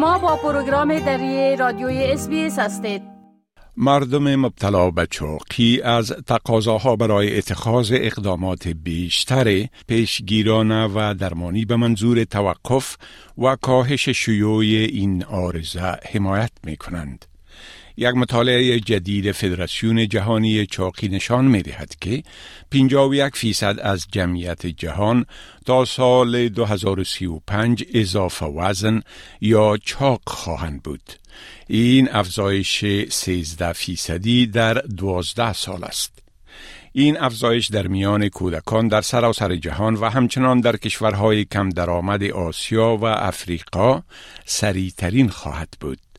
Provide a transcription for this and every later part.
شما با پروگرام دری رادیوی اس هستید مردم مبتلا به چوقی از تقاضاها برای اتخاذ اقدامات بیشتر پیشگیرانه و درمانی به منظور توقف و کاهش شیوع این آرزه حمایت می کنند. یک مطالعه جدید فدراسیون جهانی چاقی نشان می دهد که 51 فیصد از جمعیت جهان تا سال 2035 اضافه وزن یا چاق خواهند بود. این افزایش 13 فیصدی در 12 سال است. این افزایش در میان کودکان در سراسر جهان و همچنان در کشورهای کم درآمد آسیا و افریقا سریعترین خواهد بود.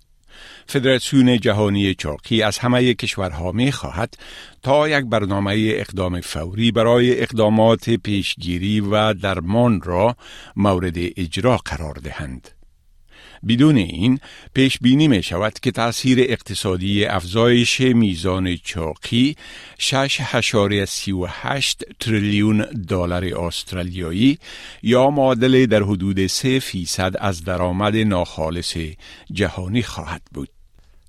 فدراسیون جهانی چاقی از همه کشورها می خواهد تا یک برنامه اقدام فوری برای اقدامات پیشگیری و درمان را مورد اجرا قرار دهند. بدون این پیش بینی می شود که تاثیر اقتصادی افزایش میزان چاقی 6.38 تریلیون دلار استرالیایی یا معادل در حدود 3 فیصد از درآمد ناخالص جهانی خواهد بود.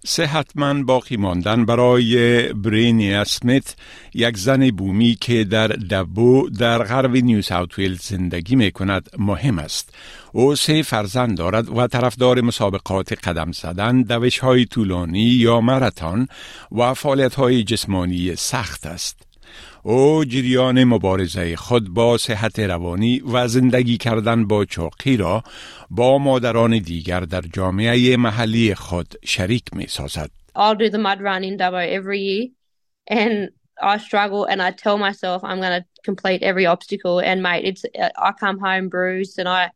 صحتمند باقی ماندن برای برینی اسمیت یک زن بومی که در دبو در غرب نیو ساوت ویلز زندگی می کند مهم است. او سه فرزند دارد و طرفدار مسابقات قدم زدن دوش های طولانی یا مراتان و فعالیت های جسمانی سخت است. او جریان مبارزه خود با صحت روانی و زندگی کردن با چاقی را با مادران دیگر در جامعه محلی خود شریک می سازد. I'll do the mud run in Dubbo every year and I struggle and I tell myself I'm going to complete every obstacle and mate it's I come home bruised and I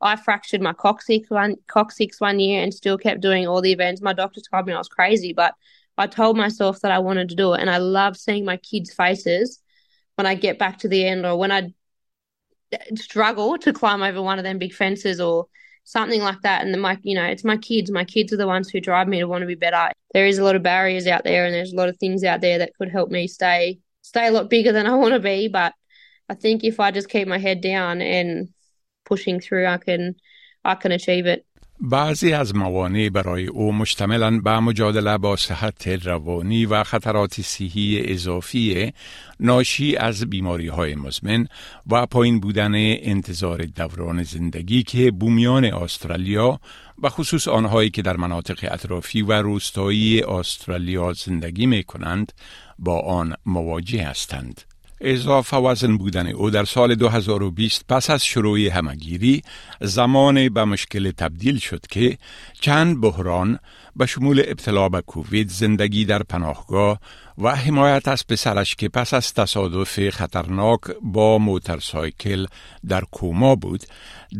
I fractured my coccyx one coccyx one year and still kept doing all the events. My doctor told me I was crazy, but I told myself that I wanted to do it. And I love seeing my kids' faces when I get back to the end or when I struggle to climb over one of them big fences or something like that. And then my, you know, it's my kids. My kids are the ones who drive me to want to be better. There is a lot of barriers out there and there's a lot of things out there that could help me stay stay a lot bigger than I want to be. But I think if I just keep my head down and pushing through, I can I can achieve it. بعضی از موانع برای او مشتملن به مجادله با صحت روانی و خطرات صحی اضافی ناشی از بیماری های مزمن و پایین بودن انتظار دوران زندگی که بومیان استرالیا و خصوص آنهایی که در مناطق اطرافی و روستایی استرالیا زندگی می کنند با آن مواجه هستند. اضافه وزن بودن او در سال 2020 پس از شروع همگیری زمان به مشکل تبدیل شد که چند بحران به شمول ابتلا به کووید زندگی در پناهگاه و حمایت از پسرش که پس از تصادف خطرناک با موترسایکل در کوما بود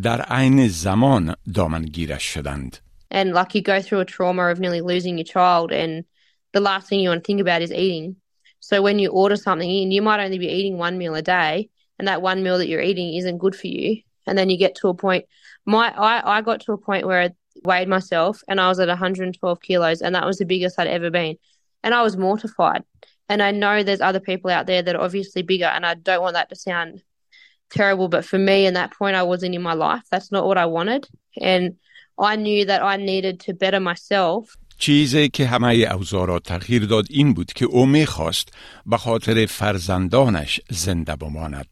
در عین زمان دامنگیرش شدند. And like you go through a trauma of nearly losing your child and the last thing you want to think about is eating. So when you order something in, you might only be eating one meal a day, and that one meal that you're eating isn't good for you. And then you get to a point. My I, I got to a point where I weighed myself and I was at 112 kilos, and that was the biggest I'd ever been. And I was mortified. And I know there's other people out there that are obviously bigger, and I don't want that to sound terrible. But for me, in that point, I wasn't in my life. That's not what I wanted. And I knew that I needed to better myself چیزی که همه اوضاع را تغییر داد این بود که او می‌خواست به خاطر فرزندانش زنده بماند.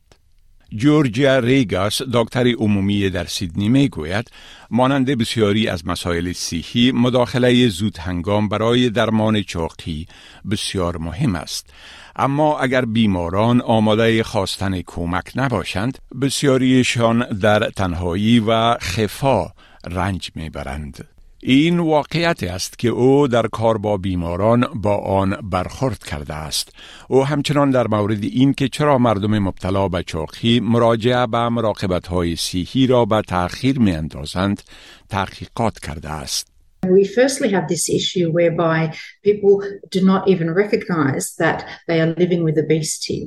جورجیا ریگاس دکتر عمومی در سیدنی می گوید مانند بسیاری از مسائل صحی مداخله زود هنگام برای درمان چاقی بسیار مهم است اما اگر بیماران آماده خواستن کمک نباشند بسیاریشان در تنهایی و خفا رنج می‌برند این واقعیت است که او در کار با بیماران با آن برخورد کرده است او همچنان در مورد این که چرا مردم مبتلا به چاقی مراجعه به مراقبت های سیحی را به تأخیر می اندازند تحقیقات کرده است We firstly have this issue whereby people do not even recognize that they are living with obesity.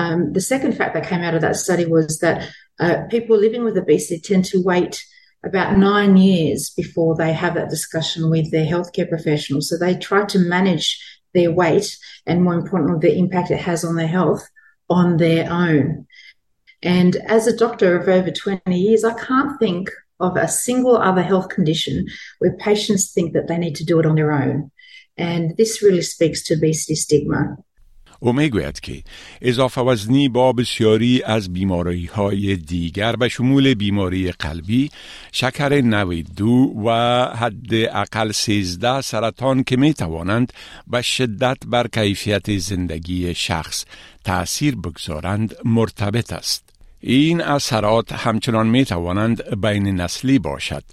Um, the second fact that came out of that study was that uh, people living with obesity tend to wait about nine years before they have that discussion with their healthcare professional. So they try to manage their weight and more importantly, the impact it has on their health on their own. And as a doctor of over 20 years, I can't think of a single other health condition where patients think that they need to do it on their own. And this really speaks to obesity stigma. او می‌گوید که اضافه وزنی با بسیاری از بیماری های دیگر به شمول بیماری قلبی، شکر 92 و حد اقل 13 سرطان که می توانند به شدت بر کیفیت زندگی شخص تأثیر بگذارند مرتبط است. این اثرات همچنان می توانند بین نسلی باشد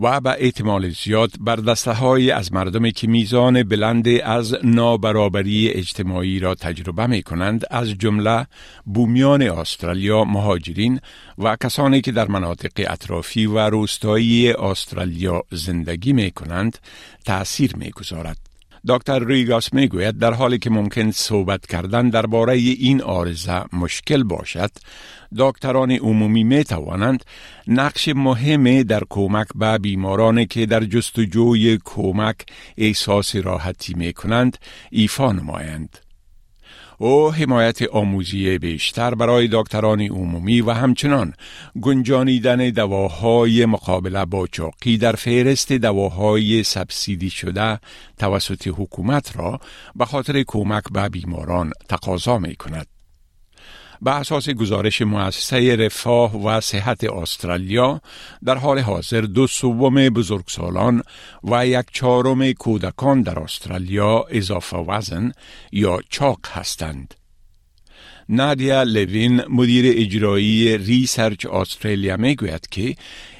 و به احتمال زیاد بر دسته های از مردمی که میزان بلند از نابرابری اجتماعی را تجربه می کنند از جمله بومیان استرالیا مهاجرین و کسانی که در مناطق اطرافی و روستایی استرالیا زندگی می کنند تأثیر می گذارد. دکتر ریگاس می‌گوید در حالی که ممکن صحبت کردن درباره این آرزه مشکل باشد دکتران عمومی می توانند نقش مهمی در کمک به بیمارانی که در جستجوی کمک احساس راحتی می کنند ایفا نمایند. او حمایت آموزی بیشتر برای دکتران عمومی و همچنان گنجانیدن دواهای مقابله با چاقی در فهرست دواهای سبسیدی شده توسط حکومت را به خاطر کمک به بیماران تقاضا می کند. به اساس گزارش مؤسسه رفاه و صحت استرالیا در حال حاضر دو سوم بزرگسالان و یک چهارم کودکان در استرالیا اضافه وزن یا چاق هستند. نادیا لوین مدیر اجرایی Research Australia می‌گوید که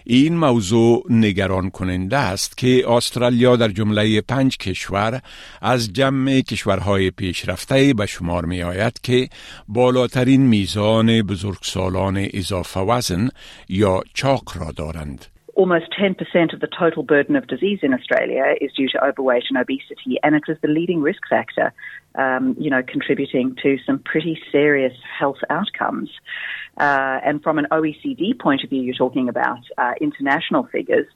این موضوع نگران کننده است که استرالیا در جمله پنج کشور از جمع کشورهای پیشرفته به شمار می آید که بالاترین میزان بزرگسالان اضافه وزن یا چاق را دارند. almost 10% of the total burden of disease in Australia is due to overweight and obesity, and it is the leading risk factor, um, you know, contributing to some pretty serious health outcomes. Uh, and from an OECD point of view, you're talking about uh, international figures.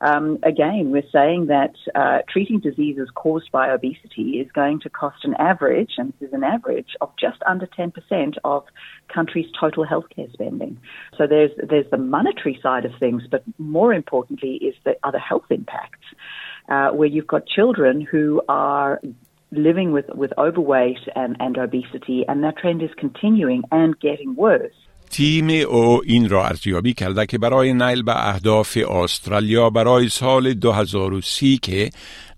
Um, again, we're saying that uh, treating diseases caused by obesity is going to cost an average, and this is an average, of just under 10% of countries' total healthcare spending. So there's, there's the monetary side of things, but more importantly is the other health impacts, uh, where you've got children who are living with, with overweight and, and obesity, and that trend is continuing and getting worse. تیم او این را ارزیابی کرده که برای نیل به اهداف استرالیا برای سال 2030 که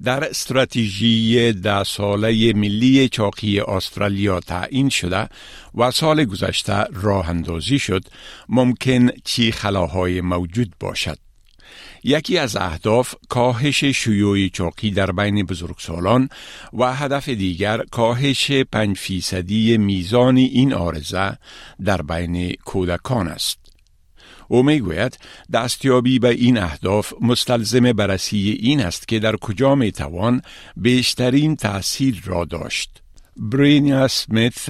در استراتژی ده ساله ملی چاقی استرالیا تعیین شده و سال گذشته راه اندازی شد ممکن چی خلاهای موجود باشد. یکی از اهداف کاهش شیوع چاقی در بین بزرگسالان و هدف دیگر کاهش پنج فیصدی میزان این آرزه در بین کودکان است. او می‌گوید دستیابی به این اهداف مستلزم بررسی این است که در کجا می توان بیشترین تأثیر را داشت. برینیا سمیت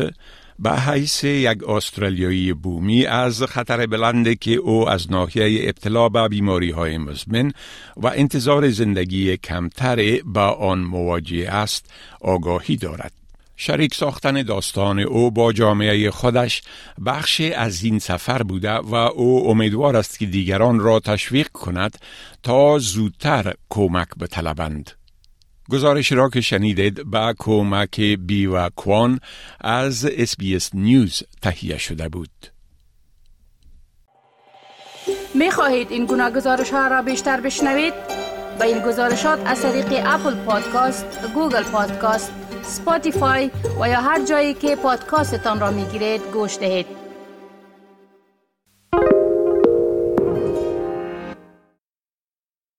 به حیث یک استرالیایی بومی از خطر بلنده که او از ناحیه ابتلا به بیماری های مزمن و انتظار زندگی کمتر به آن مواجه است آگاهی دارد. شریک ساختن داستان او با جامعه خودش بخش از این سفر بوده و او امیدوار است که دیگران را تشویق کند تا زودتر کمک بطلبند. گزارش را که شنیدید با کمک بی و کوان از اسبیس نیوز تهیه شده بود. می خواهید این گناه گزارش ها را بیشتر بشنوید؟ با این گزارشات از طریق Apple Podcast، Google Podcast، Spotify و یا هر جایی که پادکاستتان را می گیرید گوش دهید.